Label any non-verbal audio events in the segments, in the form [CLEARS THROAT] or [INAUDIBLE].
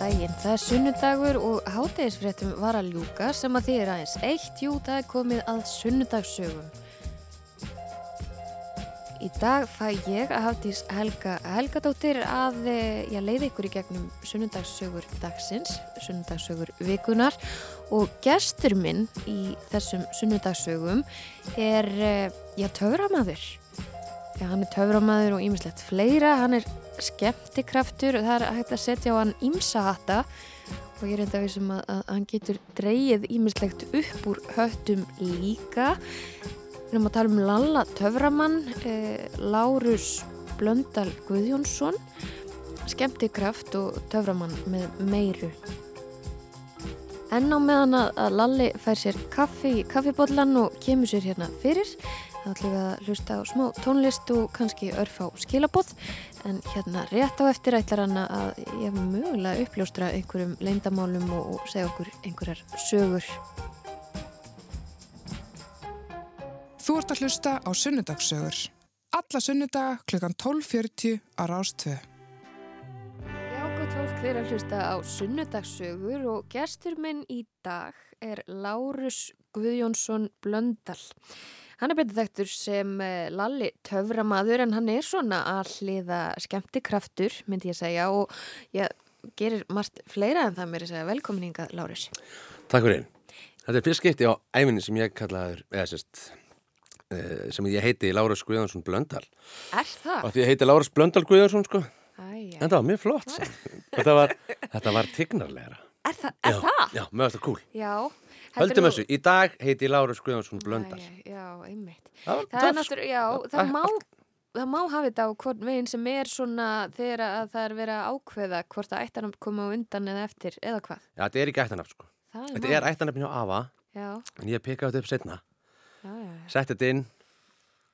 Daginn, það er sunnudagur og hátegisfréttum var að ljúka sem að því er aðeins eitt, jú, er komið að sunnudagssögum. Í dag fæ ég að hafðís Helga Helgadóttir að ég eh, leiði ykkur í gegnum sunnudagssögur dagsins, sunnudagssögur vikunar og gestur minn í þessum sunnudagssögum er, eh, já, töframaður. Já, hann er töframaður og ýmislegt fleira, hann er skemmtikraftur, það er hægt að setja á hann ímsahatta og ég er enda að við sem að, að hann getur dreyið ímislegt upp úr höttum líka. Við erum að tala um Lalla Töframann, eh, Lárus Blöndal Guðjónsson, skemmtikraft og töframann með meiru. En á meðan að Lalli fær sér kaffi í kaffibodlan og kemur sér hérna fyrir, þá ætlum við að hlusta á smá tónlist og kannski örf á skilabóð en hérna rétt á eftir ætlar hann að ég hef mögulega uppljóstra einhverjum leindamálum og, segja okkur einhverjar sögur. Þú ert að hlusta á sunnudagssögur. Alla sunnudaga klukkan 12.40 á Rástvö. Fólk, þeir að hlusta á sunnudagssögur og gestur minn í dag er Lárus Guðjónsson Blöndal. Hann er betur þekktur sem eh, Lalli töframaður en hann er svona að hliða skemmtikraftur myndi ég segja og ég gerir margt fleira en það mér að segja velkominninga Lárus. Takk fyrir. Þetta er fyrst skipti á æfinni sem ég kallaður, eða sérst, sem ég heiti Lárus Guðjónsson Blöndal. Er það? Og því ég heiti Lárus Blöndal Guðjónsson sko. Æja. En það var mjög flott. þetta var, þetta var tignarlegra. Er, það, er já, það? Já, mjög þetta cool. Já. Höldum þessu, í dag heiti ég Lárus Guðjónsson Blöndal. Já, einmitt. Það, Það er náttúrulega, já, það Allt- má, það má hafa þetta á hvort veginn sem er svona þegar að það er verið að ákveða hvort að ættanum koma undan eða eftir eða hvað. Já, þetta er ekki ættanafn sko. Það er Þetta er ættanafn hjá Ava, Já, en ég pekaði þetta upp setna. Sett þetta inn,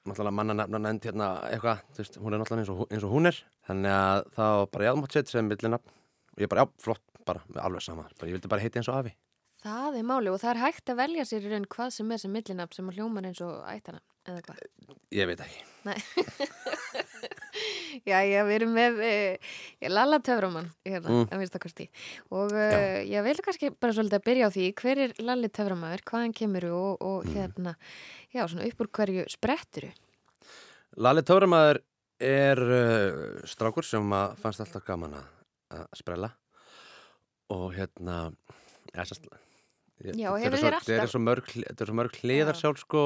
náttúrulega mannanafna nefnd hérna eitthvað, þú veist, hún er náttúrulega eins og, eins og hún er. Þannig að það var bara jáðmátt sett sem millinafn. Og ég bara, já, flott, bara, alveg sama. Bara, ég vildi bara heiti eins og Afi. Það er máli og það er hægt að velja sér í raun hvað sem er sem millinafn sem hljómar eins og ættanafn eða hvað. Ég veit ekki. Nei. [LAUGHS] já, já, við erum með e, Lalla Töframann hérna, Mm. að minnst kosti. Og e, ég vil kannski bara svolítið að byrja á því hver er Lalli Töframæður, hvaðan kemur og, og Mm. hérna, já, svona upp úr hverju spretturu. Lalli Tóramæður er uh, strákur sem að fannst alltaf gaman að, að sprella og hérna ja, sest, ég, Já, hefur þér alltaf- þetta er svo mörg, er svo mörg hliðar Já. sjálf sko.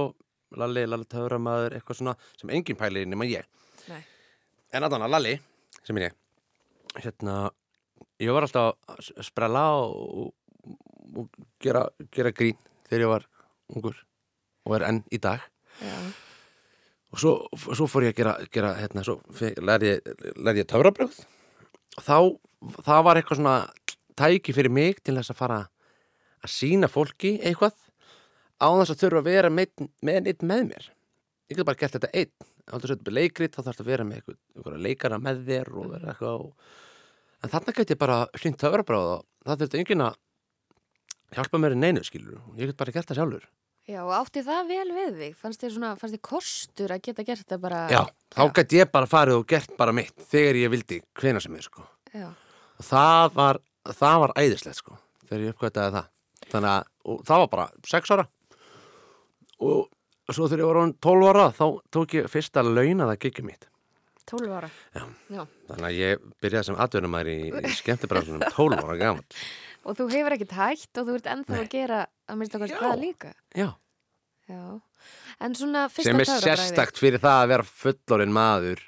Lalli, Lalli Tóramæður, eitthvað svona sem engin pæli nema ég. Nei. en allan að Lalli, sem er ég hérna ég var alltaf að sprella og, og gera, gera grín þegar ég var ungur og er enn í dag. Já, og svo, svo fór ég að gera, gera hérna, svo lærði ég, ég töfrabröð og þá, það var eitthvað svona tæki fyrir mig til þess að fara að sína fólki eitthvað á þess að þurfa að vera með, með einn með mér. Ég get bara gert þetta einn. Á þess að þetta er leikrit þá þarf að vera með eitthvað, eitthvað leikara með þér og vera eitthvað og... en þarna get ég bara hlind töfrabröð og það þurfti enginn að hjálpa mér í neinu skilur ég get bara gert það sjálfur. Já, átti það vel við þig? Fannst þér svona, fannst þér kostur að geta gert þetta bara? Já, þá gæti ég bara farið og gert bara mitt þegar ég vildi hvena sem er sko. Já, og það var, það var æðislegt sko, þegar ég uppkvætaði það þannig að, það var bara 6 ára og svo þegar ég var orðin 12 ára þá tók ég fyrsta launað að gigja mitt 12 ára. Já. Já. þannig að ég byrjaði sem atvinnumæður í, í skemmtibransunum 12 [LAUGHS] ára gammal Og þú hefur ekkert hægt og þú ert ennþá Nei. að gera að minnst okkar það líka. Já, Já. En svona fyrsta sem er sérstakt fyrir það að vera fullorinn maður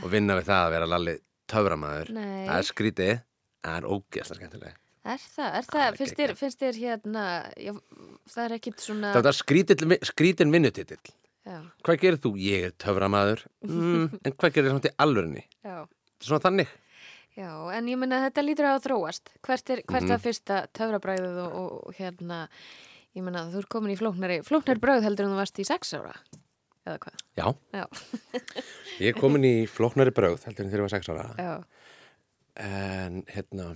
og vinna við það að vera lalli töframaður Nei. það er skrítið, það er ógeðslega skemmtilega Er það, er Það það, er finnst þér, finnst þér hérna, já, það er ekkit svona, Þetta er skrítin, skrítin vinnutitill já, Hvað gerir þú? Ég er töframaður mm, [LAUGHS] En hvað gerir samt í alvörinni? já, Svona þannig já, en ég menna þetta lítur að þróast. Hvert er, hvert Mhm. var fyrsta töfrabræðið og, og, hérna, ég menna þú ert komin í flóknari, flóknari bröð heldur en þú varst í sex ára, eða hvað? Já, Já, ég er komin í flóknari bröð heldur en þegar ég var sex ára já, En hérna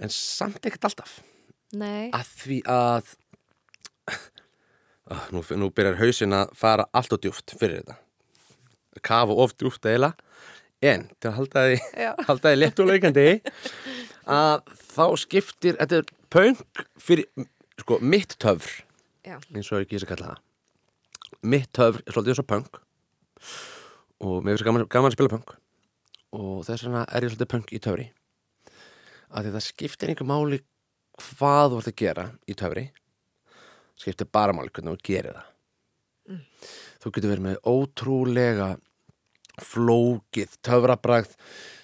En samt ekkert alltaf. Nei, Að því að ah, nú, nú byrjar hausinn að fara allt og djúft fyrir þetta. Kafa of djúft eila en til að halda Já. [LAUGHS] halda því létt og leikandi að þá skiptir þetta er punk fyrir sko, mitt töfr Já. eins og ég kýsa að kalla það. Mitt töfr er svolítið eins og punk. Og mér finnst gaman, gaman að spila punk. Og þess vegna er ég svolítið punk í töfri að það skiptir einhver máli hvað þú ert að gera í töfri. Skiptir bara máli hvernig þú gerir það. Þú getur verið með ótrúlega flókið töfrabræð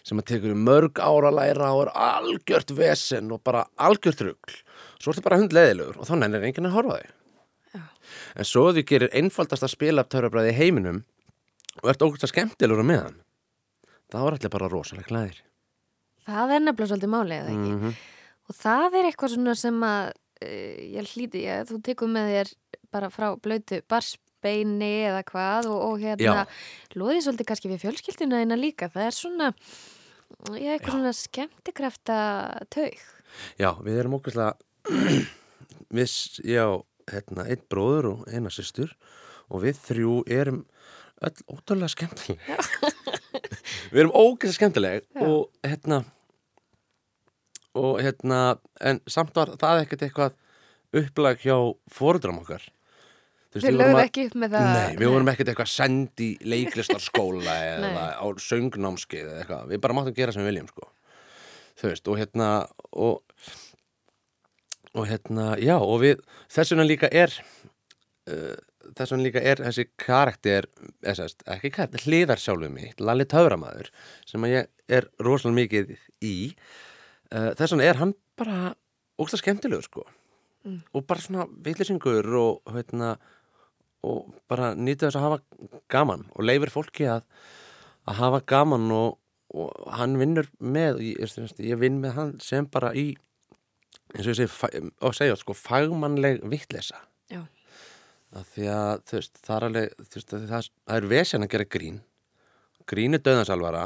sem að tekur í mörg ára læra og er algjört vesen og bara algjört rugl. Svo ertu bara hundleðilegur og þá nennir enginn að horfa þig. Já. en svo þú gerir einfaldast að spila upp töfrabræði í heiminum og ert ógust að skemmtilegur á meðan þá er allir bara rosalega glæðir Það er nefnilega svolítið málið, eða ekki? -hmm. Og það er eitthvað svona sem að uh, ég hlýti, ég, þú tekur með þér bara frá blötu barsbeini eða hvað og, og hérna loðið svolítið kannski við fjölskyldina eina líka. Það er svona, ég eitthvað Já. svona skemmtikrafta taug. Já, við erum ógæslega [CLEARS THROAT] við, já, hérna, einn bróður og eina systur og við þrjú erum öll ótrúlega skemmtileg [LAUGHS] við erum ógæslega skemmtileg og hérna og hérna en samt var það ekkert eitthvað upplag hjá fóruðram okkar veist, við að- ekki upp með það. Nei, við vorum ekkert eitthvað send í leiklistarskóla [LAUGHS] eða á söngnámskeið eða eitthvað, við bara máttum gera sem við viljum sko. þú veist, og hérna og, og hérna, já, og við þess vegna líka er uh, þess vegna líka er þessi karakter sérst, ekki karakter, hliðar sjálfum mitt Lalli Töframæður, sem að ég er rosalega mikið í þess vegna er hann bara ógsta skemmtilegur sko. Mm. og bara svona villisingur og hérna og bara nýta þess að hafa gaman og leifir fólki að, að hafa gaman og, og hann vinnur með ég, ég, ég vinn með hann sem bara í eins og ég segi og segja sko fagmannleg vittlesa að því að þú veist það er alveg veist, að það, það er vesen að gera grín. Grín er döðansalvara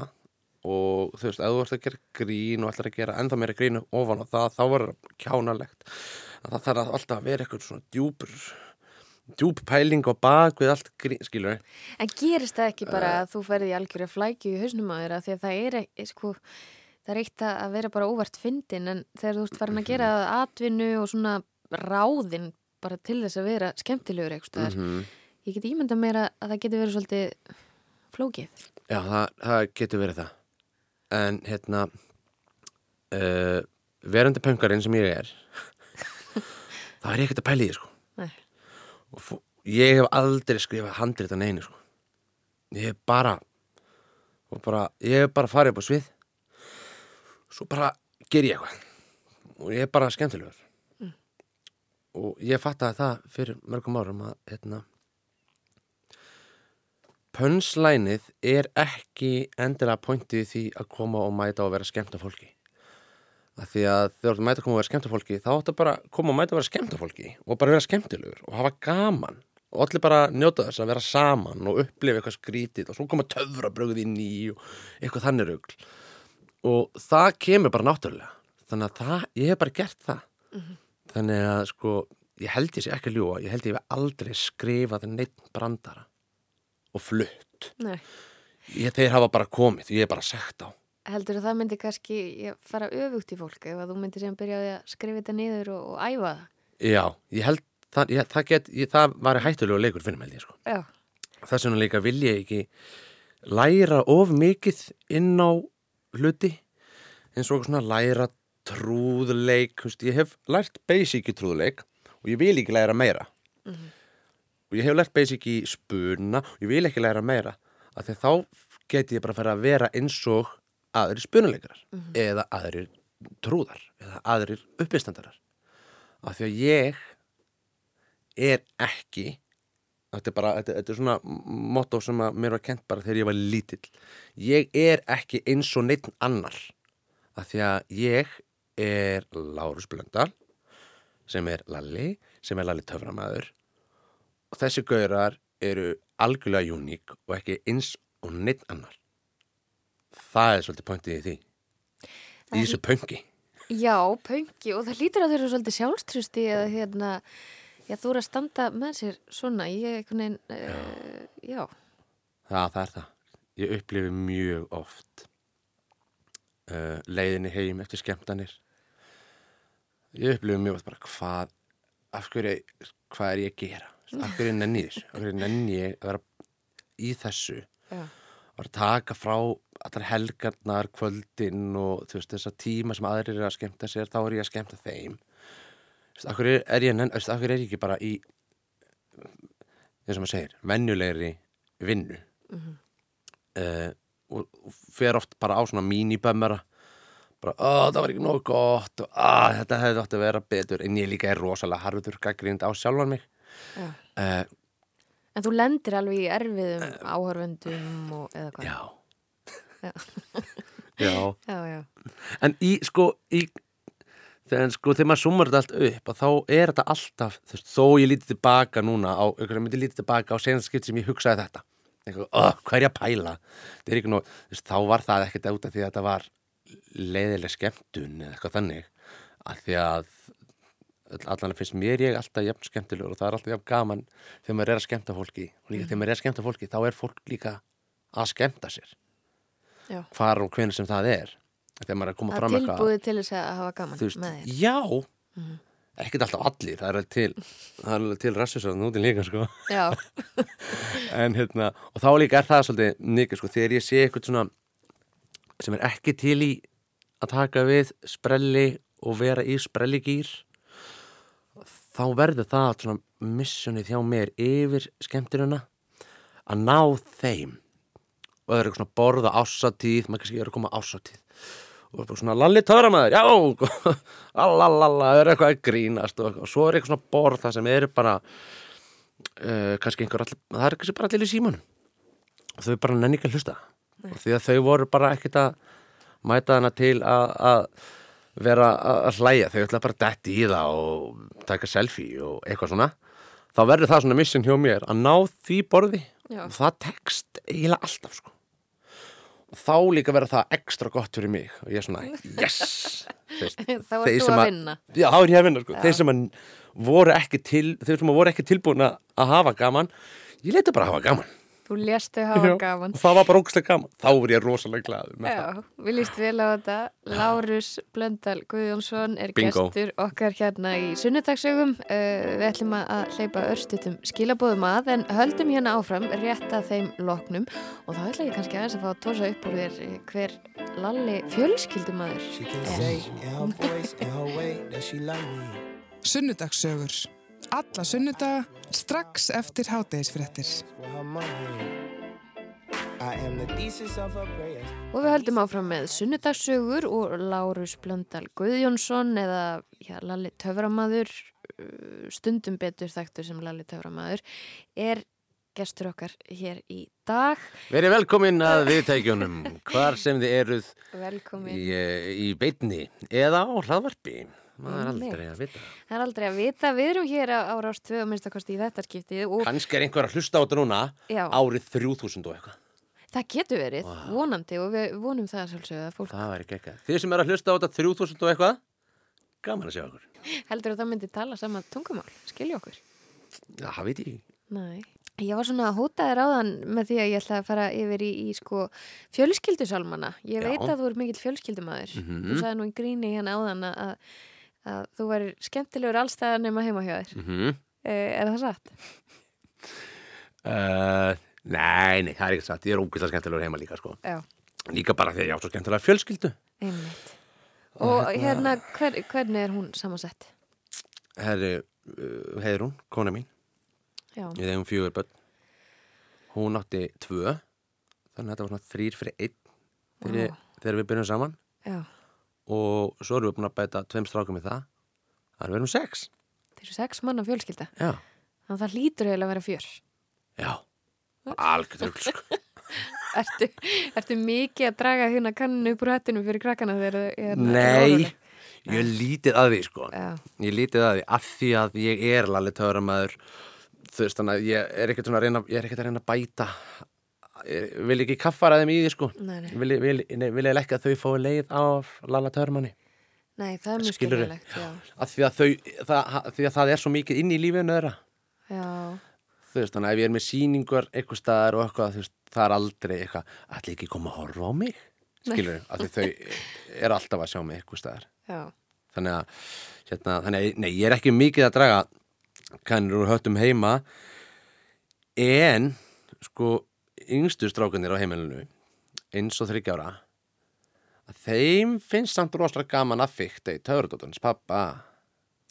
og þú veist, ef þú ert að gera grín og ætlar að gera ennþá meira grín ofan á það, þá er það kjánalegt að það þarf alltaf að vera eitthvað svona djúpur djúp pæling á bak við allt grín, skilur En gerist það ekki bara Eh. að þú ferði í algjörðu flækju í hausnum á þér að því að það er ekki, sko, það er eitt að vera bara óvart fyndin en þegar þú ert farin að gera Mhm. atvinnu og svona ráðin bara til þess að vera skemmtilegur eitthvað staðar. -hmm. Ég get ímynda meira að það getur verið svolítið flókið. Já, það, það getur verið það en hérna uh, verandi pöngarinn sem ég er [LAUGHS] það er ég ekkert að pæla í því, sko. Ég hef aldrei skrifað handrið að neinu sko. ég hef bara bara, ég hef bara farið upp á svið. Svo bara ger ég eitthvað. Og ég er bara skemmtilegur. Og ég fattaði það fyrir mörgum árum að hérna pönslænið er ekki endilega pointið því að koma og mæta og vera skemmt af fólki. Að því að þegar þú mæta að koma og vera skemmt af fólki þá áttu bara að koma og mæta og vera skemmt af fólki og bara vera skemmtilegur og hafa gaman. Og allir bara njóta þess að vera saman og upplifa eitthvað skrítið og svo koma töfrabrögð inn í og eitthvað þannig rugl. Og það kemur bara náttúrulega. Þannig að það, ég hef bara gert það. Þannig að sko ég held ég sé ekki að ljúa, ég held ég hef aldrei skrifað neitt brandara og flutt. Ég, þeir hafa bara komið, ég hef bara sagt á. Heldur að það myndi kannski fara öfugt í fólk ef að þú myndir sem byrjaði að skrifa þetta niður og, og æfa það? já, ég held það, ég, það, get, ég, það var hættulegu leikur fyrir mig sko. Þess vegna líka vil ég ekki læra of mikið inn á hluti eins og svona læra trúðleik ég hef lært basic trúðleik og ég vil ekki læra meira og ég hef lært basic í spuna og ég vil ekki læra meira. Af því þá geti ég bara að fara að vera eins og aðrir spunuleikarar eða aðrir trúðar eða aðrir uppistandarar. Af því að ég er ekki þetta er bara, þetta, þetta er svona motto sem að mér var kent bara þegar ég var lítill. Ég er ekki eins og neitt annar. Af því að ég er Lárus Blöndal sem er Lalli sem er Lalli Töframæður og þessi gaurar eru algjörlega uník og ekki eins og neitt annar. Það er svolítið pointið í því. Það í þessu pöngi Já, pöngi og það lítur að þau eru svolítið sjálfstrusti eða hérna, já, þú eru að standa með sér svona, ég veginn, uh, já, það, það er það. Ég upplifi mjög oft uh, leiðinni heim eftir skemmtanir. Ég upplifi mjög oft bara hvað af hverju, hvað er ég að gera af hverju nenni þessu af hverju nenni ég að vera í þessu Já. að taka frá allar helgarnar, kvöldin og þú veist, þessa tíma sem aðrir eru að skemmta sér, þá er ég að skemmta þeim Þú veist, af hverju er ég, nenn- þú veist, af hverju er ég ekki bara í eins og maður segir, venjulegri vinnu Mhm. uh, og, og fer oft bara á svona mínibömmera bara, ó, það var ekki nóg gott og á, þetta hefði átt að vera betur en ég líka er rosalega harður gaggrind á sjálfan mig. Uh, En þú lendir alveg í erfiðum áhörvendum og eða hvað? já Já. já [LAUGHS] Já, já. En í, sko, í þegar, sko, þegar maður sumar þetta allt upp þá er þetta alltaf, þú veist, þó ég lítið tilbaka núna á, ykkur myndi lítið tilbaka á senast skipt sem ég hugsaði þetta eitthvað, oh, hvað er ég að pæla er þú veist, þá var það ekkert út af því að þetta var leiðileg skemmtun eða eitthvað þannig að því að allan finnst mér ég alltaf jafn skemmtilegur og það er alltaf jafn gaman þegar maður er að skemmta fólki. Og líka þegar maður er að skemmta fólki þá er fólk líka að skemmta sér. Já. hvar og hvernig sem það er. Þegar maður er að koma Það fram er eitthvað. tilbúið til þess að hafa gaman veist, með þér. já. Mhm. ekkert alltaf allir, það er alveg til það er til rassisar núti líka sko. [LAUGHS] En hérna, og þá líka er það svolítið mikið sko, þegar ég sé eitthvað svona sem er ekki til í að taka við sprelli og vera í sprelligýr þá verður það svona missjónið hjá mér yfir skemmtiruna að ná þeim. Og það er eitthvað svona borða ásatíð maður kannski er að koma ásatíð og bara svona lalli töramæður, já [LAUGHS] allalala, það er eitthvað að grínast og, og svo er eitthvað svona borð það sem eru bara uh, kannski einhver allir, það er kannski bara allir í símanum. Og þau bara nenni ekki að hlusta. Og því að þau voru bara ekkert að mæta hana til að vera að hlæja, þau ætla bara að detti í það og taka selfie og eitthvað svona. Þá verður það svona mission hjá mér að ná því borði. Já. og það tekst eiginlega alltaf sko. Og þá líka verður það ekstra gott fyrir mig. Og ég er svona, [LAUGHS] yes! [LAUGHS] Þá ert þú að vinna. Já, þá er ég að vinna sko. þeir sem voru ekki til voru ekki tilbúin að hafa gaman ég leita bara að hafa gaman Þú lést þau hafa gaman. það var bara ógstlega gaman þá er ég rosalega glaður með það Já, við líst vel á þetta. Lárus Blöndal Guðjónsson er Bingo. gestur okkar hérna í sunnudagsögum. Uh, við ætlum að hleypa örstutum skilabóðum að en höldum hérna áfram rétt að þeim loknum og þá ætla ég kannski aðeins að fá að tósa upp úr þér eh, hver Lalli can er. say Alla sunnudaga strax eftir prayers. Og við höldum áfram með sunnudagssögur og Lárus Blöndal Guðjónsson eða já, Lalli Töframaður, uh, stundum betur þekktur sem Lalli Töframaður, er gestur okkar hér í dag. Verið velkomin að viðtækjunum hvar sem þið eruð Velkomin. í, eh, í beitni eða á hlaðvarpi maður er aldrei að vita Það er aldrei að vita, við erum hér á, á Rást 2 og minnstakosti í þetta skiptið og kannski er einhver að hlusta á þetta núna já, árið 3000 og eitthvað það getur verið, Vá. vonandi og við vonum það sjálfsögðu að fólk það væri ekki eitthvað þið sem eru að hlusta á þetta 3000 og eitthvað gaman að sjá okkur heldur að það myndi tala sama tungumál, skilja okkur. já, það veit ég Nei. Ég var svona að hóta þér áðan með því að ég ætla að fara yfir í, í sko fjölskyldusalmana. Ég Já. veit að þú er mikill fjölskyldumæður. Mhm. Þú sagði nú í gríni hérna áðan að, að, þú væri skemmtilegur allstæðar nema heima hjá þér. mm -hmm. Er það satt? uh, nei, nei, það er ekki satt ég er ógæslega skemmtilegur heima líka sko líka bara því að ég á svo skemmtilega fjölskyldu einmitt. Og hérna, hver, hvernig er hún samansett? herri, uh, heiður hún, kona mín Já, Við hefum fjögur börn. Hún átti tvö, þannig að þetta var svona þrýr fyrir einn þegar, þegar við byrjum saman já. Og svo erum við búin að bæta tveim strákum í það. Það erum við erum sex. Þeir eru sex manna fjölskylda. Já. Þannig að það hlýtur eiginlega að vera fjör. Já. Algjörð rugl, sko. [LAUGHS] Ertu, ertu mikið að draga hérna kanninu upp úr hættinu fyrir krakkana þegar þau er Nei, ég lítið að því, sko. Já, Ég lítið að því af því að ég er lalli töframæður. Þú veist, þannig að ég er ekkert að reyna, ég er ekkert að reyna að bæta. Ég vil ekki kaffara þeim í því, sko. nei, nei. Vil, vil, nei, vil ég ekki að þau fái leið af lalla töframanni. Nei, það er mjög. Af því að, þau, það, því að það er svo mikið inn í lífinu þeirra. Já, þú veist, þannig að ef ég er með sýningar eitthvað staðar og eitthvað, veist, það er aldrei eitthvað, allir ekki koma að horfa á mig skilur af því þau eru alltaf að sjá mig eitthvað staðar Já. þannig að, hérna, þannig að nei, ég er ekki mikið að draga kannir úr höttum heima en sko, yngstu strákunir á heimilinu eins og þryggjára að þeim finnst samt rosalega gaman að fykta í töfradóttunins pappa.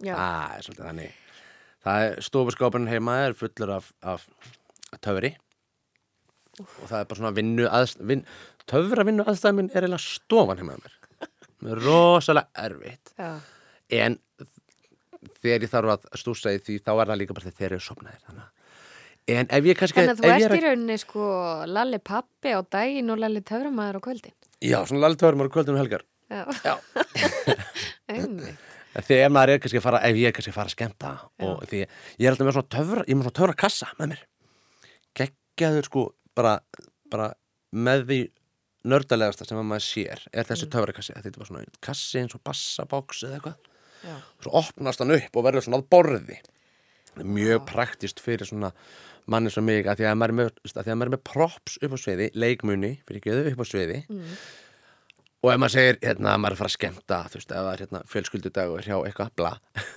Já. það er svolítið þannig. Það er stofuskápurinn heima er fullur af, af töfri. Og það er bara svona vinnu aðst, vin, töfra vinnu aðstæðmin er eiginlega stofan heima hjá mér. Rosalega erfitt. Já. en þegar ég þarf að stúsa í því þá er það líka bara þegar þeir eru sopnaðir þannig að En ef ég kannski... Þannig að þú ert er í rauninni sko Lalli pappi á daginn og Lalli töframæður á kvöldin. Já, svona lalli töfrum ára kvöldum og helgar. Já. Já. [LAUGHS] Þegar maður er kannski að fara, ef ég er kannski að fara að skemmta og því ég er alltaf með svona töfra, ég er með svona töfra kassa með mér. Geggjaður sko bara, bara með því nördalegasta sem að maður sér er þessi mm. töfrakassi. Þetta er bara svona kassi eins og bassabox eða eitthvað. Já. Svo opnast hann upp og verður svona að borði. Mjög praktist fyrir svona manni sem mig að því að maður er með, að að maður er með props upp á sviði, leikmunni, fyrir ekki upp á sviði. Mm. og ef maður segir, hérna, maður er að fara að skemmta þú veist, ef það er hérna fjölskyldudagur hjá eitthvað, bla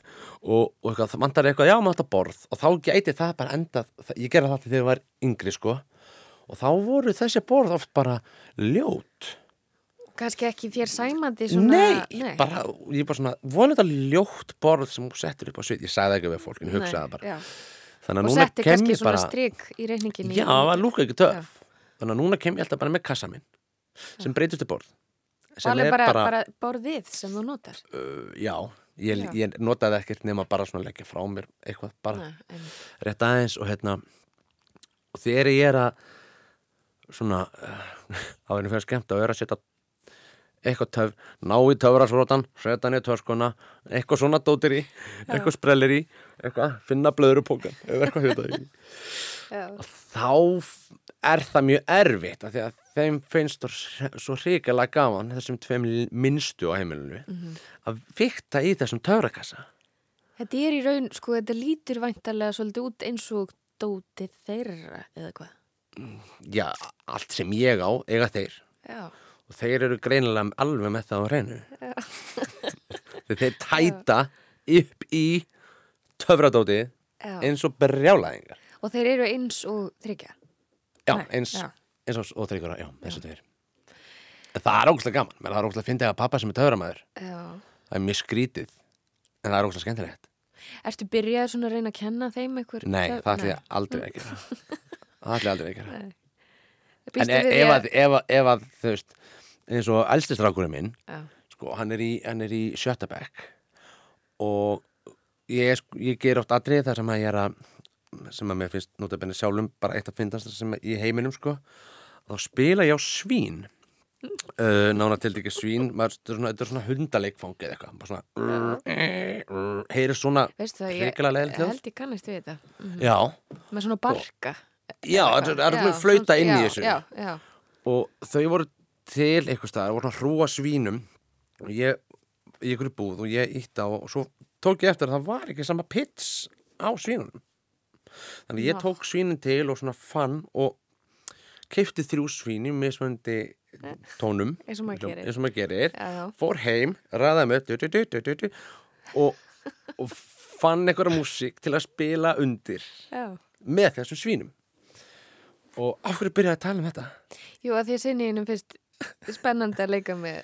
[LAUGHS] og, og eitthvað, það vantar eitthvað, já, maður þetta borð og þá gæti það bara endað, ég gerði það þegar ég var yngri, sko. Og þá voru þessi borð oft bara ljót Kannski ekki þér sæmandi svona... nei, bara, ég bara svona þetta ljótt borð sem þú settir upp á svið ég sagði ekki við fólkin, ég hugsaði bara. Já. þannig að núna kem ég bara strik í reikningin já, það var lúka ekki töf þannig að núna kem ég alltaf bara með kassa minn sem breytist til borð sem er er bara, bara, borðið sem þú notar. uh, já, ég, ég notaði ekkert nema bara svona leggja frá mér eitthvað bara Nei, rétt aðeins og hérna og þegar ég er að svona uh, á einu fyrir skemmt og er að setja eitthvað töf, ná í töfrasrótan setja hann í töskuna, eitthvað svona dótir í, eitthvað sprellir í eitthvað, finna blöðurupókan eða eitthvað þetta í já. þá er það mjög erfitt af því að þeim finnst svo- svo hrikalega gaman þessum tveim minnstu á heimilinu Mhm. að fikta í þessum töfrakassa Þetta er í raun, sko, þetta lítur væntalega svolítið út eins og dótið þeirra eða hvað. já, allt sem ég á eiga þeir Já. Og þeir eru greinilega alveg með það á hreinu. [LAUGHS] Þegar þeir tæta upp í töfradótið Já. eins og brjálæðingar. Og þeir eru eins og þryggja. já, Nei, eins, já. eins og, og þryggur já, eins og þeir en það er ógustlega gaman, menn það er ógustlega að finna að pappa sem er töframæður Já. það er mjög skrítið. En það er ógustlega skemmtilegt. Ertu byrjað svona að reyna að kenna þeim einhver? nei, [LAUGHS] það ætla ég aldrei að gera. Það ætla ég aldrei að gera en e ef að, ef að, ef að þú veist, eins og elstistrákurinn minn Já. sko, hann er í, í sjötta bekk og ég, ég ger oft atrið þar sem að ég er að sem að mér finnst notabenni sjálfum bara eitt að finnast sem í heiminum sko þá spila ég á svín uh, nána til ekki svín maður, þetta er er svona hundaleikfang eða eitthvað bara svona heyrir svona Veistu það, ég, held ég kannast við þetta. Mhm. já, Með svona barka. Já, það er- það svona flauta inn í þessu. Já, já. og þau voru til eitthvað staðar, voru svona hrúa svínum. Og ég, ég ykkur búð og ég ítti á og svo tók ég eftir að það var ekki sama pits á svínunum. Þannig ég tók svínin til og svona fann og keipti þrjú svín í mismöndi tónum. Eins og maður gerir. og gerir. Já, fór heim, ræðaði með du, du, du, og, og fann einhverja músík til að spila undir með þessum svínum og af hverju byrjaði að tala um þetta? Jú, að því að sinniðinum finnst spennandi að leika með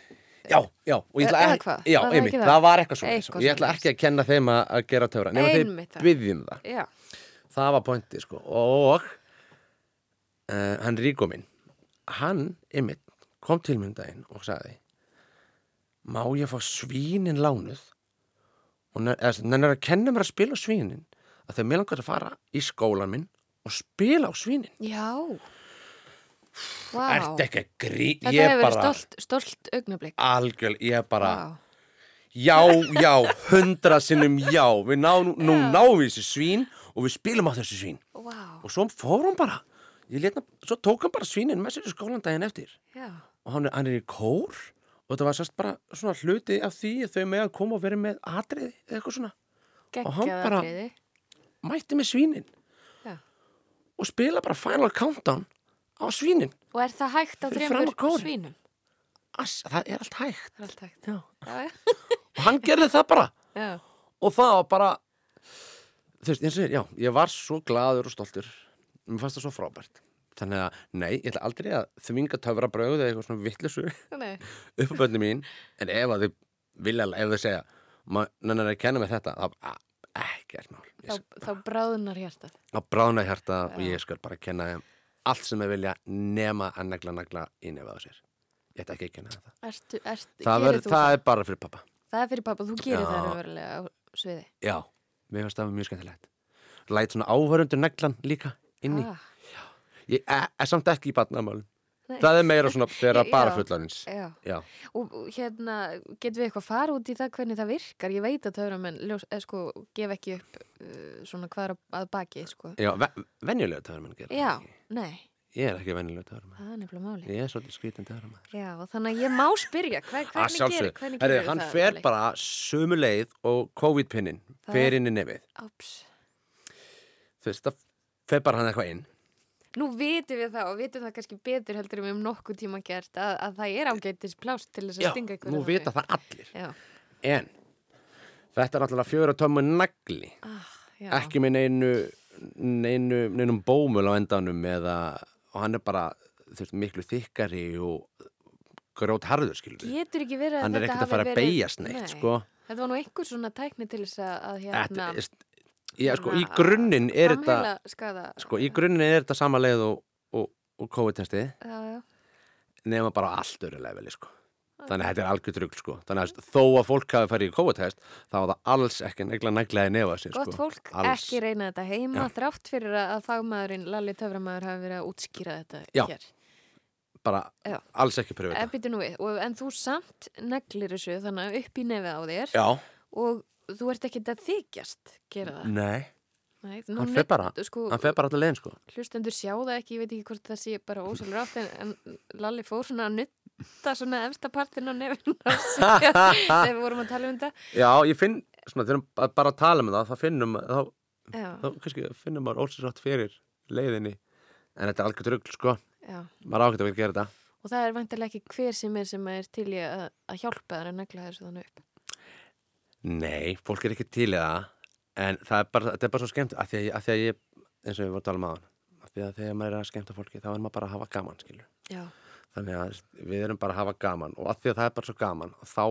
Já, já, og ég ætla ekki, já, einmitt, það? það? var eitthvað svona ég ætla ekki að kenna þeim að, gera töfra Einmitt þeir það. byggðum það Já, það var pointi, sko og uh, hann Ríko minn hann, einmitt, kom til mér um daginn og sagði má ég fá svínin lánuð og hann er að kenna mér að spila svínin að þegar mér langar að fara í skólan minn og spila á svínin. Já. Vá. Ertu ekki að grí Þetta hefur verið stolt, stolt augnablik. Algjörl, ég bara Vá. Já, já, hundra sinnum já. Við ná, nú Já. náum við þessi svín og við spilum á þessu svín. Vá, og svo fór hann bara. Letna, svo tók hann bara svínin með sér í skólan daginn eftir. Já, og hann, er- hann er í kór og þetta var sérst bara svona hluti af því að þau með að koma og vera með atriði eða eitthvað svona. Og hann bara- atriði. mætti með svínin. Og spila bara Final Countdown á svínin Og er það hægt á kórinn. svínum? Ass, það er allt hægt Það er allt hægt. Já. [LAUGHS] Og hann gerði það bara já. og það var bara þú veist, eins og ég, já, ég var svo glaður og stoltur mér fannst það svo frábært þannig að, nei, ég ætla aldrei að þvinga töfra brauð eða eitthvað svona vittlisu [LAUGHS] upp á bönni mín en ef að þið vilja, ef þið segja nennan er að kenna mig þetta þá ekkert mál. Þá, Ég- þá bráðunar hjartað. á bráðna hjarta og ég skal bara kenna þeim allt sem þeir vilja nema að negla negla í nefið á sér. Ég ætla ekki að kenna þetta Ertu, ertu, það, gerir ver, þú það er bara fyrir pappa Það er fyrir pappa, þú gerir Já. það raunverulega á sviði. já, mér finnst það mjög skemmtilegt. Læt svona áhörundur neglan líka inni. Ah, ég er, er samt ekki í batnamálum nei. Það er meira svona Já. bara fullorins Já. já, Og hérna, getum við eitthvað fara út í það hvernig það virkar? Ég veit að töframenn ljós, eða, sko, gef ekki upp uh, svona hvað er að- að baki, sko. já ve venjulega töframann gera Já, nei, ég er ekki venjulega töframann það er nefnilega máli. ég er svolítið skrítin töframann Já, þannig að ég má spyrja, hver, að hvernig gerir, sjálfsög, hvernig gerir hann það? fer Óli? bara sömu leið og COVID-pinnin fer er- inn í nefið þú veist, það fer bara hann eitthvað inn Nú vitum við það og vitum það kannski betur heldur við um nokkuð tíma gert að, að það er ágættis plást til þess að já, stinga ykkur nú vita það allir. Já, en þetta er náttúrulega fjöra tömmu nagli. Ah, já. ekki með neinu, neinu neinum bómul á endanum eða, og hann er bara þú veist, miklu þykkari og grót harður skilur við Getur ekki verið að hann er þetta ekkert að hafi fara að verið- beigjast neitt Nei. sko. Þetta var nú einhver svona tækni til þess að, Þetta hérna er- Já, sko, í grunninn er þetta sko, í grunninn er þetta sama leið og, og, og COVID-testið nema bara allt öru leveli sko. þannig að þetta er algjör drugl sko. þannig að þó að fólk hafi farið í COVID-test þá var það alls ekki negla neglaði nefa sér gott sko. fólk, Alls. ekki reyna þetta heima Já. þrátt fyrir að, að fagmaðurinn Lalli Töframæður hafi verið að útskýra þetta Já. hér bara Já. alls ekki pröfu En, og, en þú samt neglir þessu þannig upp í nefið á þér Já, og þú ert ekki að þykjast gera það? Nei, Nei, hann fer bara sko, hann fer bara alltaf leiðin sko. hlustendur sjá það ekki, ég veit ekki hvort það sé bara ósælur átt en, en Lalli fór svona að nutta svona efsta partin á nefn [LAUGHS] þegar við vorum að tala um þetta. Já, ég finn, svona, þegar við bara tala með það þá finnum, þá, þá kannski finnum maður ósýrsátt fyrir leiðinni en þetta er algjör drugl sko. já. Maður ágætt að að gera þetta. Og það er vantilega ekki hver sem er sem er til í að, að hjálpa þær að negla þessu þannig upp Nei, fólk er ekki til í það en það er bara, þetta er bara svo skemmt að því að, að því að ég, eins og við vorum að tala um aðan að því að þegar maður er að skemmta fólki þá er maður bara að hafa gaman, skilur. Já, þannig að við erum bara að hafa gaman og að því að það er bara svo gaman þá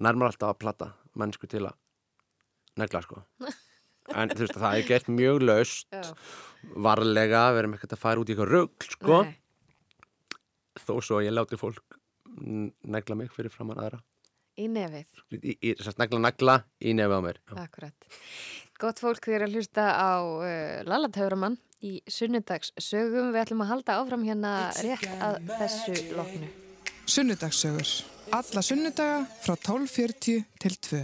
nær maður alltaf að platta mennsku til að negla, sko. [LAUGHS] En þú veist, það er gert mjög laust já, varlega, við erum ekkert að fara út í eitthvað rugl, sko. Nei. þó svo að ég láti fólk negla mig fyrir framann aðra í nefið í, í, í, negla negla í nefið á mér Já. Akkurat. Gott fólk þeir að hlusta á uh, Lalla Tauramann í sunnudags sögum. Við ætlum að halda áfram hérna rétt að þessu loknu. Sunnudagssögur. Alla sunnudaga frá 12.40 til 2.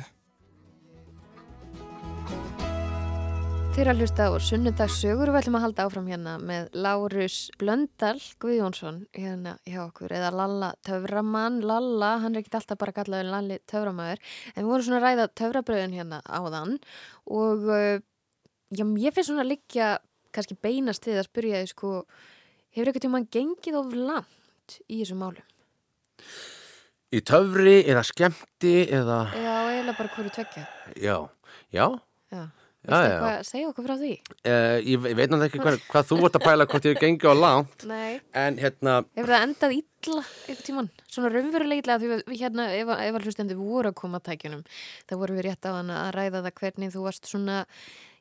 Þeir að hlusta á sunnudags sögur og við ætlum að halda áfram hérna með Lárus Blöndal Guðjónsson hérna hjá okkur eða Lalla Tauramann. Lalla, hann er ekkert alltaf bara kallaður Lalli Tauramæður en við vorum svona að ræða Taurabröðin hérna áðan og uh, já, ég finnst svona að liggja kannski beinast við að spyrja þið sko hefur eitthvað tíma gengið of langt í þessum málum? í töfri eða skemmti eða, Já, eiginlega bara hverju tvekja. já, já Já. Já, Viltu já. eitthvað segja okkur frá því? Uh, ég ve- veit náttúrulega ekki hvað, hvað þú vart að pæla hvort ég gengi á langt en hérna, Hefur það endað illa eitthvað tíman? Svona raunverulega illa því við, hérna, ef, ef að hlustendur voru að koma að tækjunum, þá vorum við rétt á hana að ræða það hvernig þú varst svona,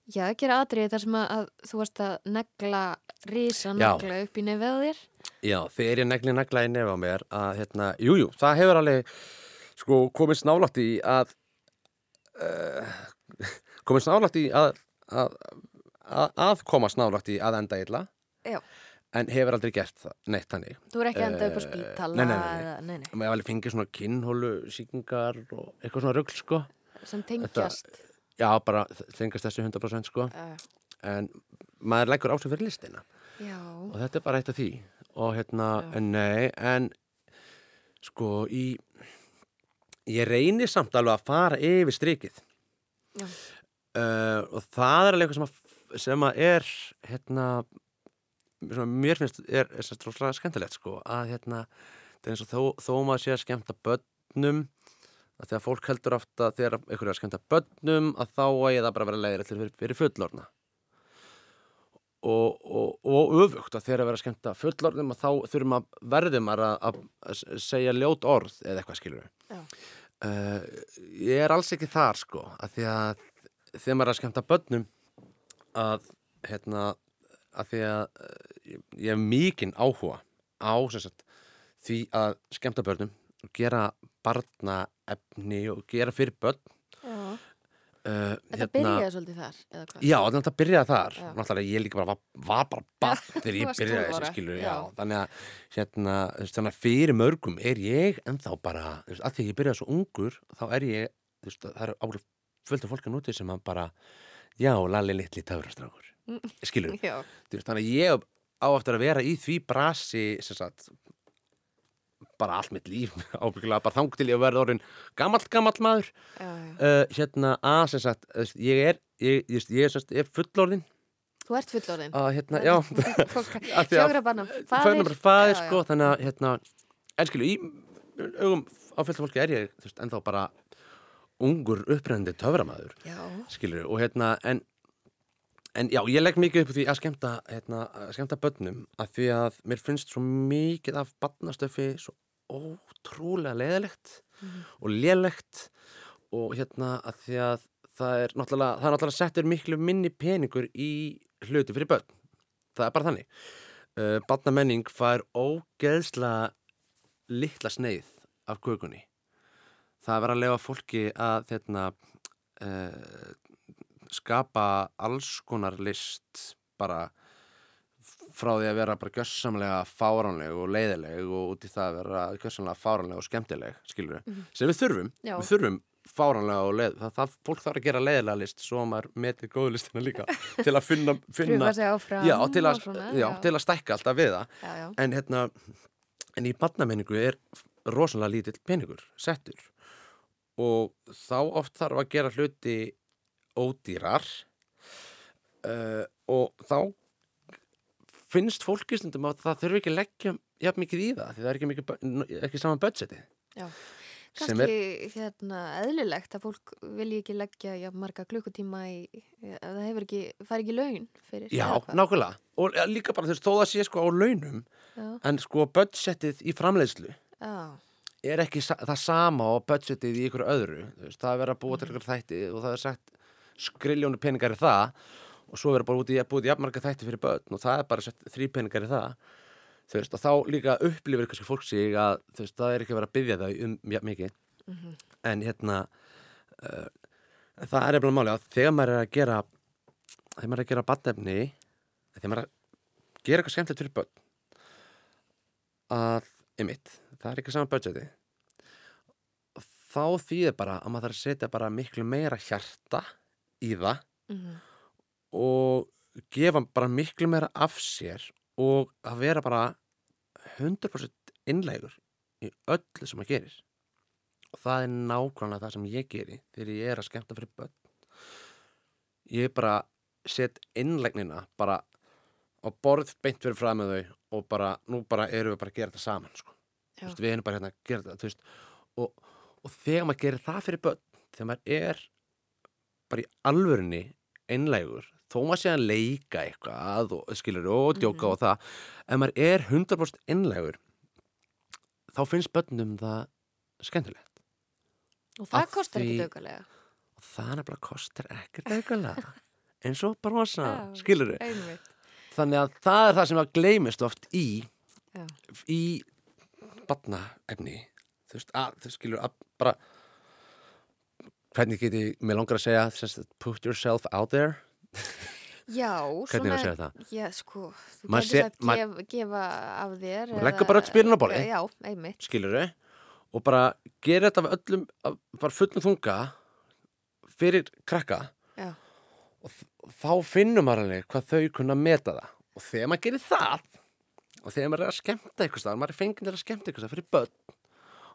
já, að gera atriði þar sem að, að þú varst að negla, risa negla upp í nefið þér. já, þegar ég negli negla í nefa á mér að hérna, jújú, jú, það hefur alveg sko komið snálátt í að uh, komið snálátt í að að, að, að koma snálátt í að enda illa Já. en hefur aldrei gert það, neitt þannig Þú er ekki að enda upp á Eh, spítala nei, nei, nei, nei. nei, nei, maður alveg fengið svona kinnhólu síkingar og eitthvað svona rugl sko sem tengjast. já, bara þengast þessu 100% sko Uh, en maður leggur á sig fyrir listina já, og þetta er bara eitt af því og hérna, Já. en nei en sko í ég reynir samt alveg að fara yfir strikið Já. Uh, og það er alveg eitthvað sem að sem að er hérna mér finnst er, er stróslega skemmtilegt sko að hérna það er eins og þó, þó maður sé að skemmta börnum að þegar fólk heldur ofta þegar einhverju er að skemmta börnum að þá eigi það bara að vera leiðir fyrir, fyrir fullorna og, og, og öfugt að þegar að vera að skemmta fullornum að þá þurfum að verðum að, að, að segja ljót orð eða eitthvað skilur uh, ég er alls ekki þar sko að því að þegar maður er að skemmta börnum að hérna að því að uh, ég, ég hef mikinn áhuga á sagt, því að skemmta börnum og gera barnaefni og gera fyrir börn uh, Þetta byrjaði svolítið þar? Já, það byrjaði þar Já. Náttúrulega ég líka bara var, var bara barn [LAUGHS] þegar ég byrjaði 12 þessi ára. skilur já. Já. Þannig að hérna, þannig fyrir mörgum er ég ennþá bara, þú veist, að því að ég byrjaði svo ungur þá er ég, það er álega fullt af fólki núti sem að bara já, lalli litli töfrastrákur skilur, Já. þú veist, þannig að ég á eftir að vera í því brasi sem sagt bara allt mitt líf, [LAUGHS] ábyggilega bara þang til ég að verða orðin gamall, gamall maður Já, já. uh, hérna að sem sagt, ég er ég, ég, ég, ég, er fullorðin Þú ert fullorðin. að hérna, já [LAUGHS] Af því að- Fjögra banna faðir. fæðin bara faðir Já, já. sko þannig að hérna en skilu í augum á fullt fólki er ég þú veist, ennþá bara ungur upprennandi töframæður skilur og hérna en en já ég legg mikið upp því að skemmta hérna, að skemmta börnum að því að mér finnst svo mikið af barnastöfi svo ótrúlega leðilegt og lélegt og hérna að því að það er náttúrulega, það er náttúrulega settur miklu minni peningur í hluti fyrir börn. Það er bara þannig. Uh, barnamenning fær ógeðslega litla sneið af kökunni það er verið að lefa fólki að hérna, uh, skapa alls konar list bara frá því að vera bara gjössamlega fáránleg og leiðileg og út í það að vera gjössamlega fáránleg og skemmtileg skilur við, sem við þurfum Já. við þurfum fáránlega og leið það, það fólk þarf að gera leiðilega list svo að maður metið góðu listina líka [LAUGHS] til að finna, finna áfram. já, til að, svona, já, til að stækka alltaf við það Já, já. en hérna en í barnamenningu er rosalega lítill peningur settur og þá oft þarf að gera hluti ódýrar uh, og þá finnst fólki stundum að það þurfi ekki að leggja jafn mikið í það því það er ekki, mikið, ekki saman budgeti Já. Kannski er, hérna, eðlilegt að fólk vilji ekki leggja já, marga klukkutíma í, það hefur ekki, fari ekki laun fyrir. já, nákvæmlega og líka bara þú veist, þó það sé sko á launum Já, en sko budgetið í framleiðslu já, er ekki sa það sama á budgetið í ykkur öðru veist, það er verið að búa til ykkur þætti og það er sagt skriljónu peningar í það og svo verið bara út í að búa til jafnmarga þætti fyrir börn og það er bara sett þrý peningar í það þú veist, og þá líka upplifir kannski fólk sig að þú veist, það er ekki verið að byggja það um jafn mikið. En hérna uh, það er eftir máli að þegar maður er að gera þegar maður er að gera badnefni þegar maður er að gera eitthvað skemmtilegt fyrir börn að, einmitt, það er ekki saman budgeti. Þá þýðir bara að maður þarf að setja bara miklu meira hjarta í það mhm, og gefa bara miklu meira af sér og að vera bara 100% innlegur í öllu sem maður gerir. Og það er nákvæmlega það sem ég geri þegar ég er að skemmta fyrir börn. Ég bara set innlegnina bara á borð beint fyrir fram með þau og bara, nú bara erum við bara að gera þetta saman sko. Veist, við erum bara hérna að gera þetta veist, og, og þegar maður gerir það fyrir börn þegar maður er bara í alvörinni einlegur þó maður sé að leika eitthvað og skilur og djóka og það ef maður er 100% einlegur þá finnst börnum það skemmtilegt Og það Af kostar því- ekki dögulega. og það nefnilega kostar ekkert auðvitað [LAUGHS] eins og brosa, skilur Einmitt. þannig að það er það sem að gleymist oft í Já. í batnaefni þú veist, að, þú skilur að bara hvernig geti, mér langar að segja sagt, put yourself out there Já, hvernig er að svona, segja það já, sko, þú Maður getur sagt maður- gef, gefa af þér. Maður leggur bara öll spilin á borðið. Já, einmitt. skilur og bara gera þetta af öllum af- bara fullum þunga fyrir krakka Já, og þ- þá finnum maður alveg hvað þau kunna meta það og þegar maður gerir það og þegar maður er að skemmta eitthvað stað maður er fengið til að skemmta eitthvað stað fyrir börn.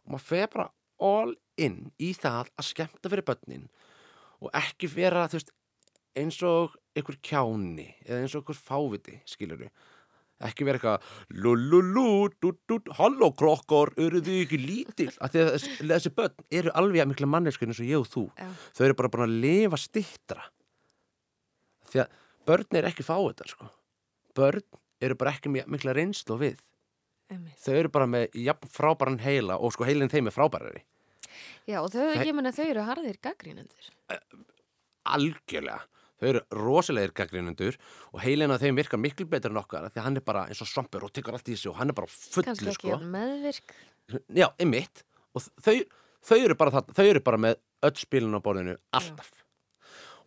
Og maður fer bara all in í það að skemmta fyrir börnin. Og ekki vera veist, eins og einhver kjáni eða eins og einhver fáviti, skilur ekki vera eitthvað dudud, halló krokkar eru þið ekki lítil af því að þessi, börn eru alveg að mikla manneskun eins og ég og þú. Já. þau eru bara búin að lifa stittra því að börn er ekki fávitar sko. börn eru bara ekki með mikla reynslu við. Einmitt. þau eru bara með jafn frábæran heila og sko heilin þeim er frábærari. Já, og þau, Þe- ég menna, þau eru harðir gaggrínendur. algjörlega. Þau eru rosalegir gaggrinundur og heilin að þeim virkar miklu betur en okkar því hann er bara eins og svampur og tekur allt í sig og hann er bara Kannski fullu ekki sko. meðvirk. já, einmitt. Og þau, þau eru bara þau eru bara með öll spilin á borðinu alltaf.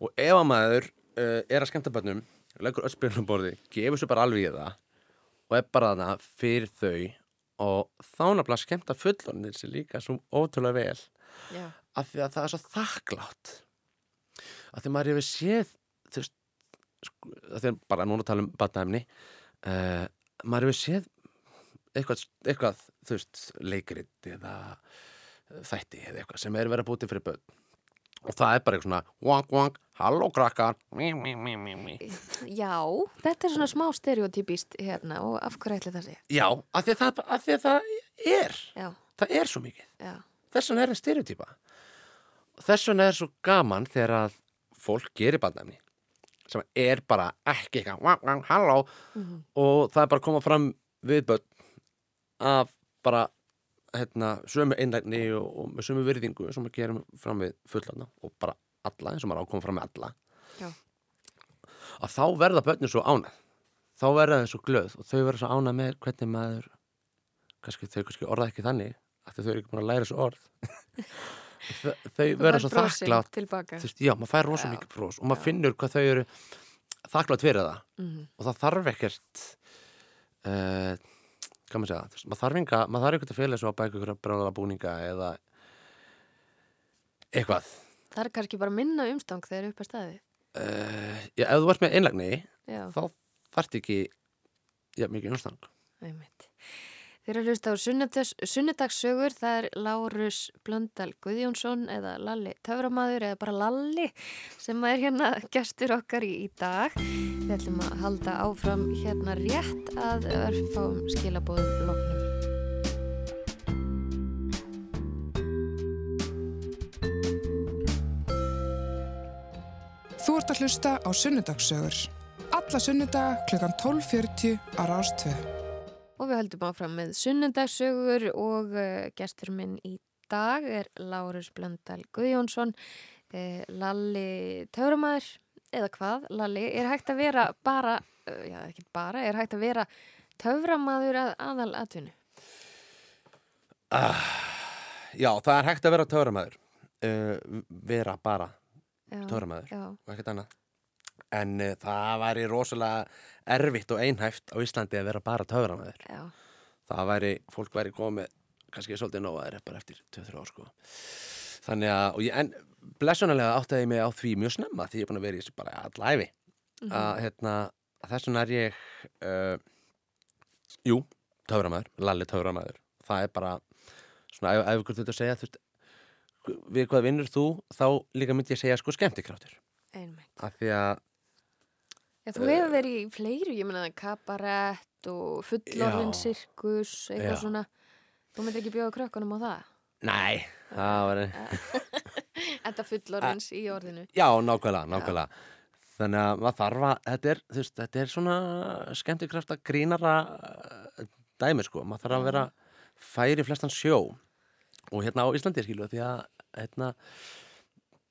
Og ef að maður uh, er að skemmta bönnum leggur öll spilin á borði, gefur sér bara alveg í það og er bara þarna fyrir þau og þá nafnilega skemmta fullornir sér líka svo ótrúlega vel. Já. af því að það er svo þakklátt af því að maður hefur séð þú veist sko, af því að bara núna tala um batnæmni uh, maður hefur séð eitthvað, eitthvað þú veist, leikrit eða þætti eða eitthvað sem er verið að búti fyrir börn og það er bara eitthvað svona wang wang, halló krakkar. Mi, mi, mi, mi, mi. Já, þetta er svona smá stereotypist hérna og af hverju ætli það sé? já, af því að það, af því að það er. Já, það er svo mikið. Já, þess vegna er það stereotýpa þess vegna er svo gaman þegar að fólk gerir barnæfni sem er bara ekki eitthvað wang, wang, halló. Og það er bara að koma fram við börn af bara hérna, sömu einlægni og, og með sömu virðingu sem að gerum fram við fullana og bara alla eins og maður á að koma fram með alla. Já. að þá verða börnir svo ánað þá verða þau svo glöð og þau verða svo ánað með hvernig maður kannski þau kannski orða ekki þannig því þau eru ekki búin að læra þessu orð. [LAUGHS] Þau- þau verða svo þakklátt já, maður fær rosa Já. mikið brós og maður finnur hvað þau eru þakklátt fyrir það. Mhm. og það þarf ekkert uh, hvað maður segja þú veist, maður þarf enga maður þarf ekkert að fela svo að bæka ykkur að bráða búninga eða eitthvað Það er kannski bara minna umstang þegar upp er staðið. uh, já, ef þú ert með einlagni þá þarft ekki já, mikið umstang einmitt. Þeir eru að hlusta á sunnudags, sunnudagssögur, það er Lárus Blöndal Guðjónsson eða Lalli Töframaður eða bara Lalli sem er hérna gestur okkar í, í dag. Við ætlum að halda áfram hérna rétt að örfáum skilabóðum loknum. Þú ert að hlusta á Sunnudagssögur. Alla sunnudaga klukkan 12.40 á Rástvö. Og við höldum áfram með sunnudagssögur og uh, gestur minn í dag er Lárus Blöndal Guðjónsson, uh, Lalli Töframaður, eða hvað, Lalli, er hægt að vera bara, uh, já ekki bara, er hægt að vera töframaður að aðal atvinnu? já, það er hægt að vera töframæður uh, vera bara Já, og ekkert annað en uh, það væri rosalega erfitt og einhæft á Íslandi að vera bara töframæður það væri, fólk væri komið kannski svolítið nógaðir bara eftir 2-3 ár sko. þannig að, ég, en blessunarlega áttaði ég mig á því mjög snemma því ég er búin að vera í þessu bara allæfi að hérna, að þess vegna er ég uh, jú, töframæður, lalli töframæður það er bara, svona ef, ykkur þetta að segja, þú veist við hvað vinnur þú, þá líka myndi ég segja sko skemmtikráttur, af því að Já, þú hefur verið í fleiri, ég meina kabarett og fullorðin Já. sirkus, eitthvað Já. svona. Þú myndir ekki bjóða krökkunum á það? Nei, það var [LAUGHS] Þetta fullorðins í orðinu. Já, nákvæmlega, nákvæmlega Þannig að maður þarf að þetta er, þú veist, þetta er svona skemmtikrafta grínara uh, dæmi sko, maður þarf að vera færi flestan sjó og hérna á Íslandi skilu því að hérna,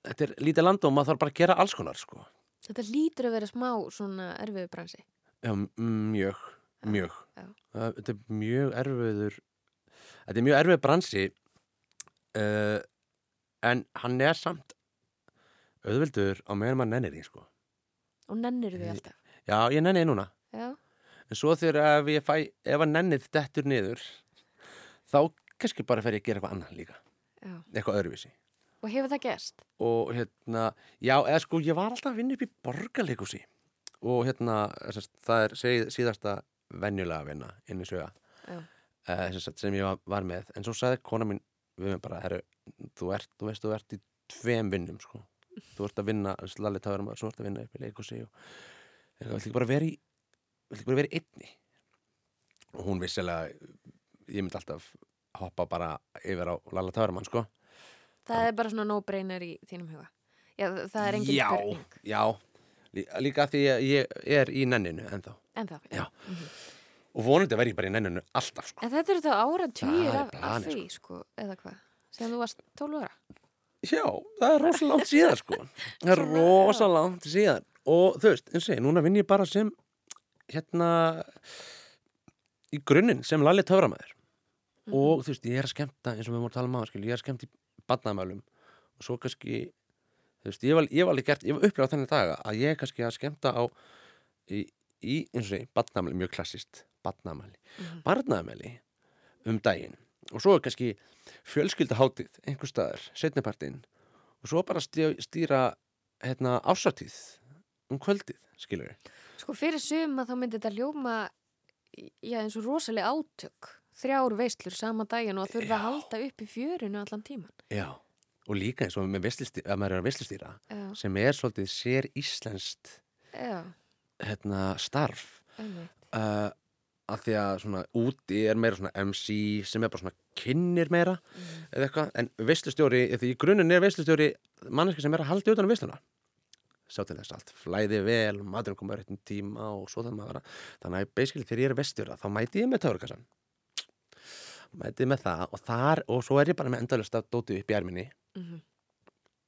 þetta er lítið land og maður þarf bara að gera alls konar sko Þetta lítur að vera smá svona erfiðu bransi. Já, mjög, mjög já. Þetta er mjög erfiður þetta er mjög erfið bransi uh, en hann er samt auðvildur á meðan maður nennir því sko Og nennir því alltaf. Já, ég nenni því núna Já, En svo þegar ef ég fæ, ef að nennið dettur niður, þá kannski bara fer ég að gera eitthvað annað líka, já. eitthvað öðruvísi. Og hefur það gerst? Og hérna, já, eða sko, ég var alltaf að vinna upp í borgarleikusi og hérna, það er síð, síðasta venjulega vinna inn í söga eh, sem, ég var, með. En svo sagði kona mín við mig bara, herru, þú ert, þú veist, þú ert í tveim vinnum, sko. þú ert að vinna Lalli Töframæður, svo ert að vinna upp í leikusi og eitthvað, vill ekki bara vera í vill ekki bara vera í einni og hún vissilega ég myndi alltaf hoppa bara yfir á Lalla Töframann sko Það er bara svona no-brainer í þínum huga. Já, það er engin já, spurning. já, Lí- líka því að ég er í nenninu ennþá En þá, Já. og vonandi verð ég bara í nenninu alltaf sko. En þetta eru þá ára týr af, af því, sko, eða hvað? Sem þú varst 12 ára. Já, það er rosa langt síðan sko Það er rosa langt síðan og þú veist, eins og ég, núna vinn ég bara sem hérna í grunninn sem Lalli Töframæður Mhm. og þú veist, ég er að skemmta eins og við vorum að tala um skil, ég er að skemmta í badnamælum og svo kannski þú veist, ég var, ég var alveg gert, ég var upplegað þennan daga að ég kannski að skemmta á í, í eins og ég, badnamæli, mjög klassist badnamæli, Mhm. barnamæli um daginn. Og svo kannski fjölskyldaháttið einhver staðar, setnipartinn og svo bara stjá, stýra hérna ásáttíð um kvöldið, skilur við Sko, fyrir suma þá myndi þetta ljóma, já, eins og rosalega átök. Þrjár veislur sama daginn og að þurfa Já. að halda upp í fjörinu allan tíman. Já, og líka eins og með að maður er að veslustýra Já, sem er svolítið sér íslenskt hérna, starf. Uh, að því að svona úti er meira svona MC sem er bara svona kynnir meira Mm. eða eitthvað, en veslustjóri því í grunninn er veslustjóri manneski sem er að halda utan um vesluna sjá til þess allt, flæði vel maturinn koma réttum tíma og svo það maður þannig að basically þegar ég er vestjóra þá mæti ég með töfrkassan mæti ég með það og þar og svo er ég bara með endalist að dóti upp í erminni Mhm.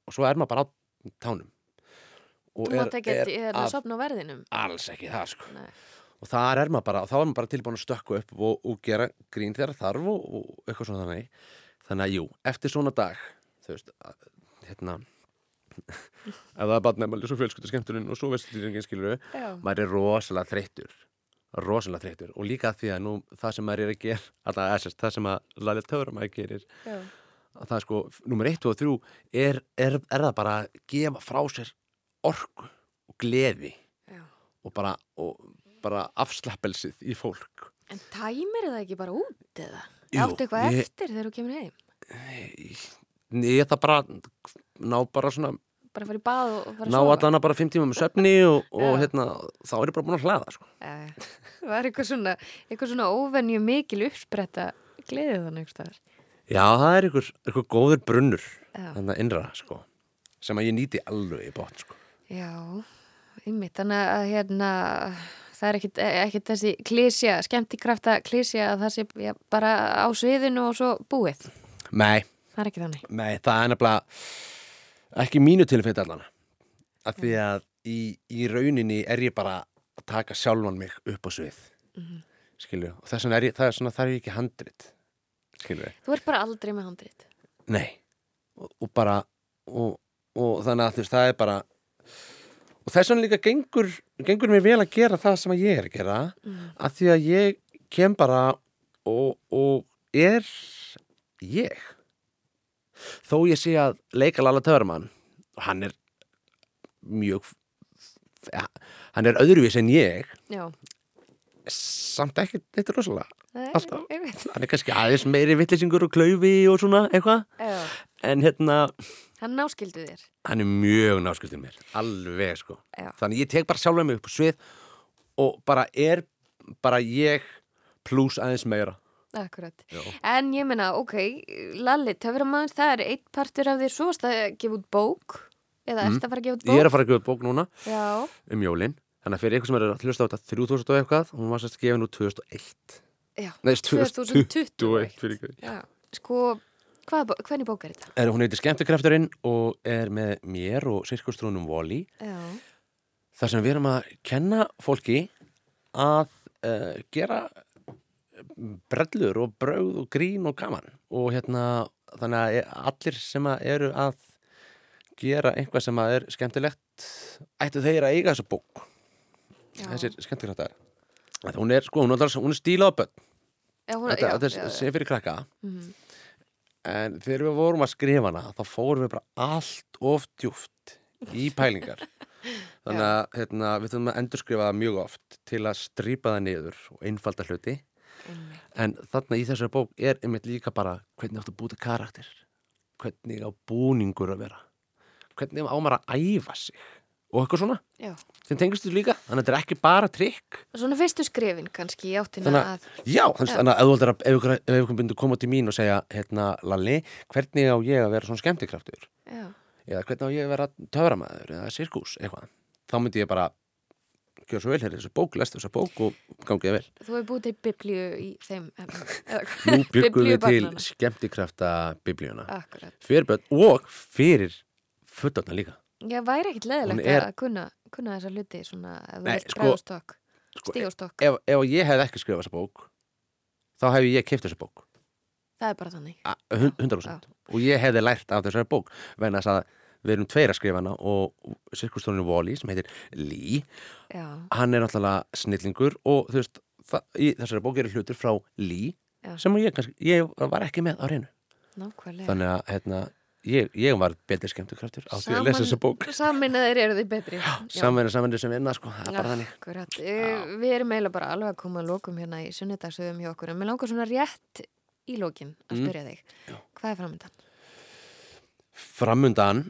og svo er maður bara á tánum og Þú mátt ekki að, er að að sopna á verðinum. alls ekki það sko Nei. og þar er maður bara, þá er maður bara tilbúin að stökku upp og, og gera grín þegar þarf og, og eitthvað svona þannig þannig að jú, eftir svona dag þú veist, að, hérna [LAUGHS] ef það er badnæmali, svo fjölskylda skemmturinn og svo vestlýringin skilur maður er rosalega þreyttur rosalega þreyttur og líka því að nú það sem maður er að gera [LAUGHS] alltaf SS, það sem að Lalja Töfram að gerir Já. að það er sko, nummer 1 og 3 er, er, er það bara að gefa frá sér orku og gleði Já. og bara, og bara afslappelsið í fólk En tæmir það ekki bara út eða? Áttu eitthvað ég- eftir þegar þú kemur heim? ég það bara ná bara svona, Bara fara í bað og fara að ná sofa? allan bara fimm tíma með söfni og, og hérna, þá er ég bara búin að hlaða sko. Já, Það [LAUGHS] var eitthvað svona, eitthvað svona óvenju mikil uppspretta gleðið þannig einhverstaðar. já, það er ykkur, ykkur góður brunnur þannig að innra sko, sem að ég nýti alveg í bótt sko. Já, ymmið, þannig að hérna, það er ekkit, ekkit þessi klísja, skemmtikrafta klísja að það sé já, bara á sviðinu og svo búið. nei, Það er ekki þannig. nei, það er nefnilega ekki mínu tilfætt allan. Af því að í, í rauninni er ég bara að taka sjálfan mig upp á svið. Mhm. skilju, og þess vegna er ég, það er svona, það er ég ekki handrit. Skilju, Þú ert bara aldrei með handrit. Nei. Og, og bara og, og þannig að þú veist, það er bara og þess vegna líka gengur gengur mér vel að gera það sem að ég er að gera. Mm. að því að ég kem bara og, og er ég þó ég sé að leika Lalla Töframann og hann er mjög hann er öðruvís en ég Já, samt ekki rosalega Alltaf. er, ég veit. hann er kannski aðeins meiri vittlisingur og klaufi og svona eitthvað en hérna hann náskildu þér. hann er mjög náskildin mér alveg sko Já. þannig ég tek bara sjálflega mig upp á svið og bara er bara ég pluss aðeins meira Akkurat. Já. En ég meina, ok, Lalli, töframann, það er eitt partur af þér, svo varst að gefa út bók, eða Mm. erst að fara að gefa út bók? ég er að fara að gefa út bók núna Já, um jólin þannig að fyrir ykkur sem er að hlusta á þetta 3000 og eitthvað hún var sérst gefin úr 2001 já, nei 2021. 2021 fyrir ykkur já. Sko, hvað, hvernig bók er þetta? er, hún heitir Skemmtikrafturinn og er með mér og sirkustrúnum Já, þar sem við erum að kenna fólki að uh, gera brellur og brauð og grín og gaman. Og hérna þannig að allir sem að eru að gera einhvað sem að er skemmtilegt ættu þeir að eiga þessa bók. Já. þessir skemmtikraftar. Þetta hún er, sko, hún er, hún er stílað á börn. Já, hún, þetta, já, þetta er sem fyrir krakka. Mhm. en þegar við vorum að skrifa hana þá fórum við bara allt of djúft í pælingar. [LAUGHS] Þannig að hérna, við þurfum að endurskrifa það mjög oft til að strýpa það niður og einfalda hluti. En þarna í þessari bók er einmitt líka bara hvernig áttu að búta karakter hvernig á búningur að vera hvernig á maður að æfa sig og eitthvað svona Já. sem tengist þú líka, þannig að þetta er ekki bara trikk. Svona fyrstu skrefin kannski í áttina að, Já, þannig að að- ef ykkur myndir koma til mín og segja hérna, Lalli, hvernig á ég að vera svona skemmtikraftur? Já, eða hvernig á ég að vera töframæður eða sirkus, eitthvað? Þá myndi ég bara gera svo vel hér þessu bók, lestu þessu bók og gangið vel. Þú hefur búið til biblíu í þeim? Nú byggum við til skemmtikrafta biblíuna. Akkurat. fyrir börn og fyrir fullotna líka. Já, væri ekkit leðilegt er- að kunna, kunna þessa hluti svona, ef þú vilt sko, bregða á stokk, sko, ef, ef ég hefði ekki skrifað þessa bók þá hefði ég keift þessa bók. Það er bara þannig. A- hun- 100% og ég hefði lært af þessari bók vegna að við erum tveir að skrifa hana og sirkustóninu Wally sem heitir Lee Já, hann er náttúrulega snillingur og þú veist, í þessari bók eru hlutur frá Lee Já. sem ég, kannski, ég var ekki með á reynu nákvæmlega. þannig að hérna, ég, ég var betri skemmtukraftur á því að lesa þessa bók Saminaðir eru þið betri. Já. er saman sem vinna sko, það er bara þannig Akkurat. Uh, við erum eiginlega bara alveg að koma að lokum hérna í sunnudagsöðum hjá okkur en mér langar svona rétt í lokin að Mm. spyrja þig. Já. Hvað er framöndan? Framundan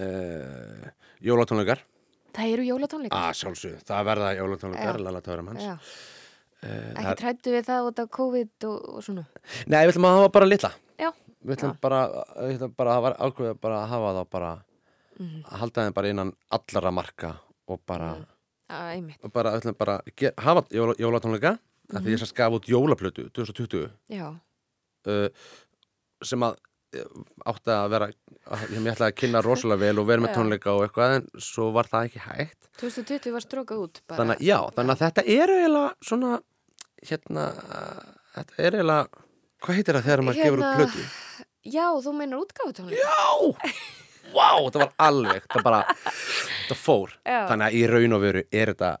uh, jólatónleikar Það eru jólatónleikar. að sjálfsög, það verða jólatónleikar Já. Lala Töframanns Já. uh, Ekki trættu við það út af COVID og, og svona. Nei, við ætlum að hafa bara litla Já. Við ætlum Já. bara, bara að hafa bara að hafa þá bara Mhm. að halda þeim bara innan allara marka og bara, einmitt. og bara, við ætlum bara að ger, hafa jóla, jólatónleika af því ég sérst gaf út jólaplötu 2020 Já. uh, sem að átti að vera ég ætlaði að kynna rosalega vel og vera með tónleika og eitthvað en svo var það ekki hægt 2020 var strókað út bara. þannig já, þannig að þetta er eiginlega svona hérna, þetta er eiginlega hvað heitir það þegar maður gefur út Hérna- plötu? Já, þú meinar útgáfutónleika. Já, vá, þetta var alveg þetta bara, þetta fór Já. þannig að í raun og veru er þetta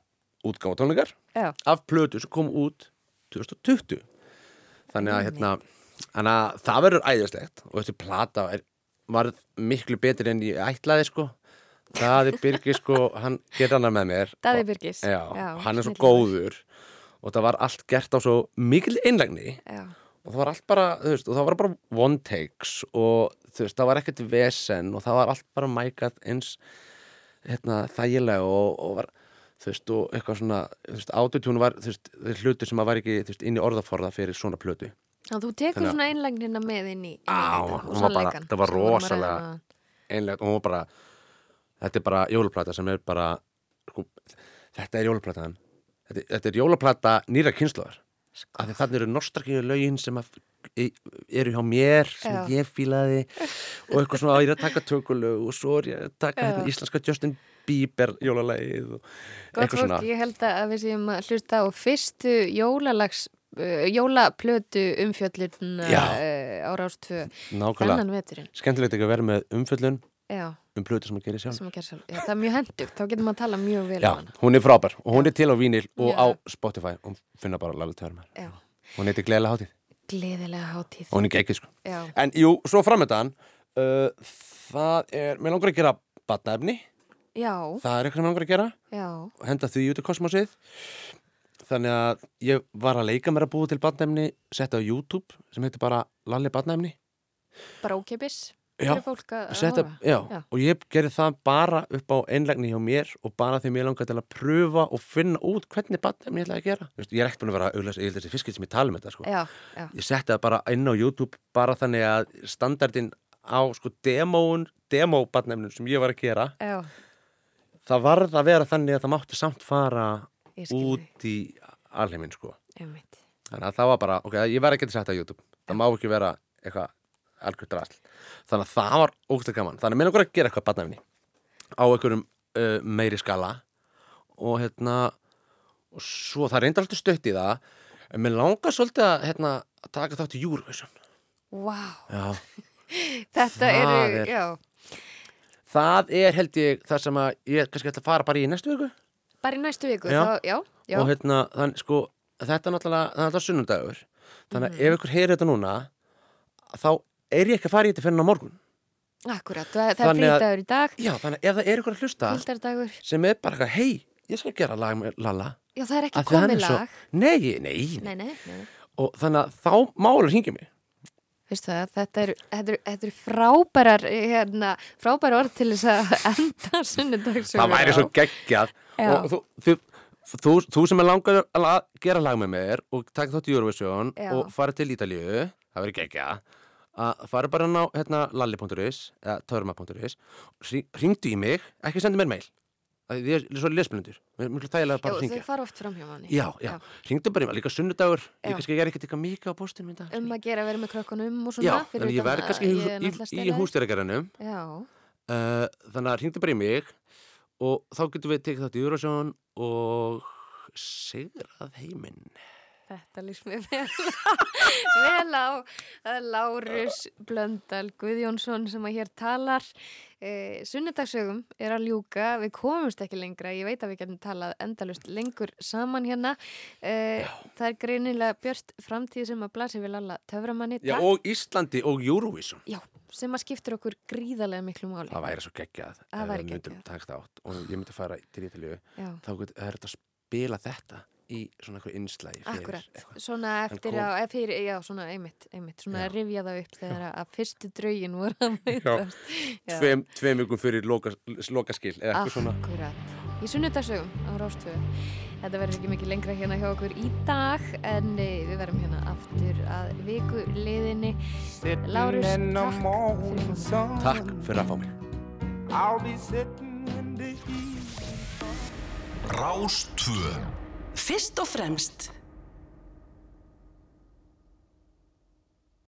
útgáfa tónleikar Já. af plötu sem kom út 2020 þannig að hérna þannig að það verður æðislegt og þessi plata er, var miklu betri en ég ætlaði sko. Það er Birgir sko, hann gerir hana með mér. Daði og- Birgis. já, hann er svo góður. Og það var allt gert á svo mikil einlegni Já. og það var allt bara, þú veist, og það var bara one takes og þú veist, það var ekkert vesen og það var allt bara mækat eins hérna, þægilega og, og var, þú veist, og eitthvað svona þú veist, autotune var, þú veist, hlutur sem að var ekki, þú veist, inn í orðaforða fyrir svona plötu Þannig að þú tekur Þannig svona einlagnina með inn í, Á, hún var bara- það var rosalega- áðan. einlega, og hún var bara þetta er bara jólaplata sem er bara sko, þetta er jólaplataðan þetta, þetta er jólaplata nýra kynnslóðar Sko. af því þannig eru nostalgíu lögin sem að, eru hjá mér sem Já. ég fílaði og eitthvað svona að ég er að taka tökulög og svo er ég að taka hérna, íslenska Justin Bieber jólalegið og Gott eitthvað fólk, svona ég held að við séum að hlusta á fyrstu jólalags jólaplötu umfjöllun uh, á nákvæmlega, þennan veturinn. Skemmtilegt ekki að vera með umfjöllun Já, um plötu sem að gera sjálf. Að gera sjálf. Já, það er mjög hendugt, þá getur maður að tala mjög vel Já, hann hún er frábær. Og hún er til á vínil og á Spotify. Og finna bara Lala Törmar Já, hún heitir Gleðilega hátíð. Gleðilega hátíð. Og hún er geggið sko. En jú, svo framöndan uh, það er, mér langar að gera batnaefni, já, það er eitthvað sem mér langar að gera. Já. Henda því út í kosmosið þannig að ég var að leika mér að búa til batnaefni setta á YouTube sem heitir bara Lalli batnaefni bara ókipis fyrir fólk að setta, horfa. já, Já. og ég gerði það bara upp á einlegni hjá mér og bara því mér langar til að pröfa og finna út hvernig batnaefni ég ætlaði að gera Þú veist, ég er ekkert búin að vera að auðvitað, ég held þessi fiskit sem ég tala um þetta sko. já, ég setti það bara inn á YouTube bara þannig að standardin á sko demóun, demóbatnefnum sem ég var að gera það varð að vera þannig að það mátti samt fara út í alheiminn sko. Þannig að það var bara, ok, ég verð ekki að setja á YouTube. Það má ekki vera eitthvað algjörð drasl. Þannig að það var ógæslega gaman. Þannig að mér langar að gera eitthvað batnefni á einhverjum uh, meiri skala. Og hérna og svo það reyndar alltaf stött í það en mér langar svolítið að hérna, að taka þátt í Vá, Já, [LAUGHS] þetta Það eru, er- já. Það er held ég það sem að ég kannski ætla að fara bara í næstu viku bara í næstu viku, Já. þá, já, já. Og hérna, þannig sko þetta er náttúrulega, það er náttúrulega sunnundagur þannig að ef ykkur heyrir þetta núna þá er ég ekki að fara í þetta fyrir á morgun. Akkurat, það, það er frítagur í dag. Já, þannig að ef það er ykkur að hlusta Hildardagur, sem er bara eitthvað, hei, ég skal gera lag með Lalla. Já það er ekki komið er svo- lag. Nei, nei, nei, Nei, nei, og þannig að þá málega hringi mig það, þetta eru, þetta eru frábærar, hérna, frábærar orð til þess að [LAUGHS] enda sunnudagsugur það væri svo geggjað. Og þú, þú, þú, þú sem er langar að gera lag með mér og taka þátt í Eurovision Já. og fara til Ítalíu það verður geggjað. Að fara bara ná hérna, lalli.is eða törma.is ringdu í mig, ekki sendi mér mail Það er svo er miklu þægilega bara að Já, ringja þau fara oft fram hjá manni. Já, já, ringdu bara í mig, líka sunnudagur. Já. ég kannski er ekkert eitthvað mikið á dag. Um að gera vera með krökkunum og Já, svona fyrir þannig ég verð kannski í, ég í, í Já, uh, þannig að ringdu bara í mig og þá getum við tekið þátt í Eurovision og sigrað heiminn þetta lýst mér vel, vel á er Lárus Blöndal Guðjónsson sem að hér talar. Eh, Sunnudagsögum er að ljúka. Við komumst ekki lengra, ég veit að við getum talað endalust lengur saman hérna. Eh, það er greinilega björst framtíð sem að blasi við lalla töframanni. Já, og Íslandi og Eurovision. Já, sem að skiptir okkur gríðarlega miklu máli. Það væri svo geggjað Það væri geggjað. og ég myndi fara til Ítalíu. Já, þá er þetta að spila þetta í svona eitthvað innslægi fyrir akkurat, eitthvað. svona eftir kom- á, fyrir, já, svona einmitt, einmitt svona Já. að rifja það upp þegar að fyrstu draugin voru að Já. Tveim, vikum fyrir loka, lokaskil eða eitthvað svona Akkurat, í sunnudagsögum á Rástöðu. Þetta verður ekki mikið lengra hérna hjá okkur í dag en eh, við verðum hérna aftur að viku liðinni. Lárus, takk fyrir komuna. sun. Takk fyrir að fá mig I'll Fyrst og fremst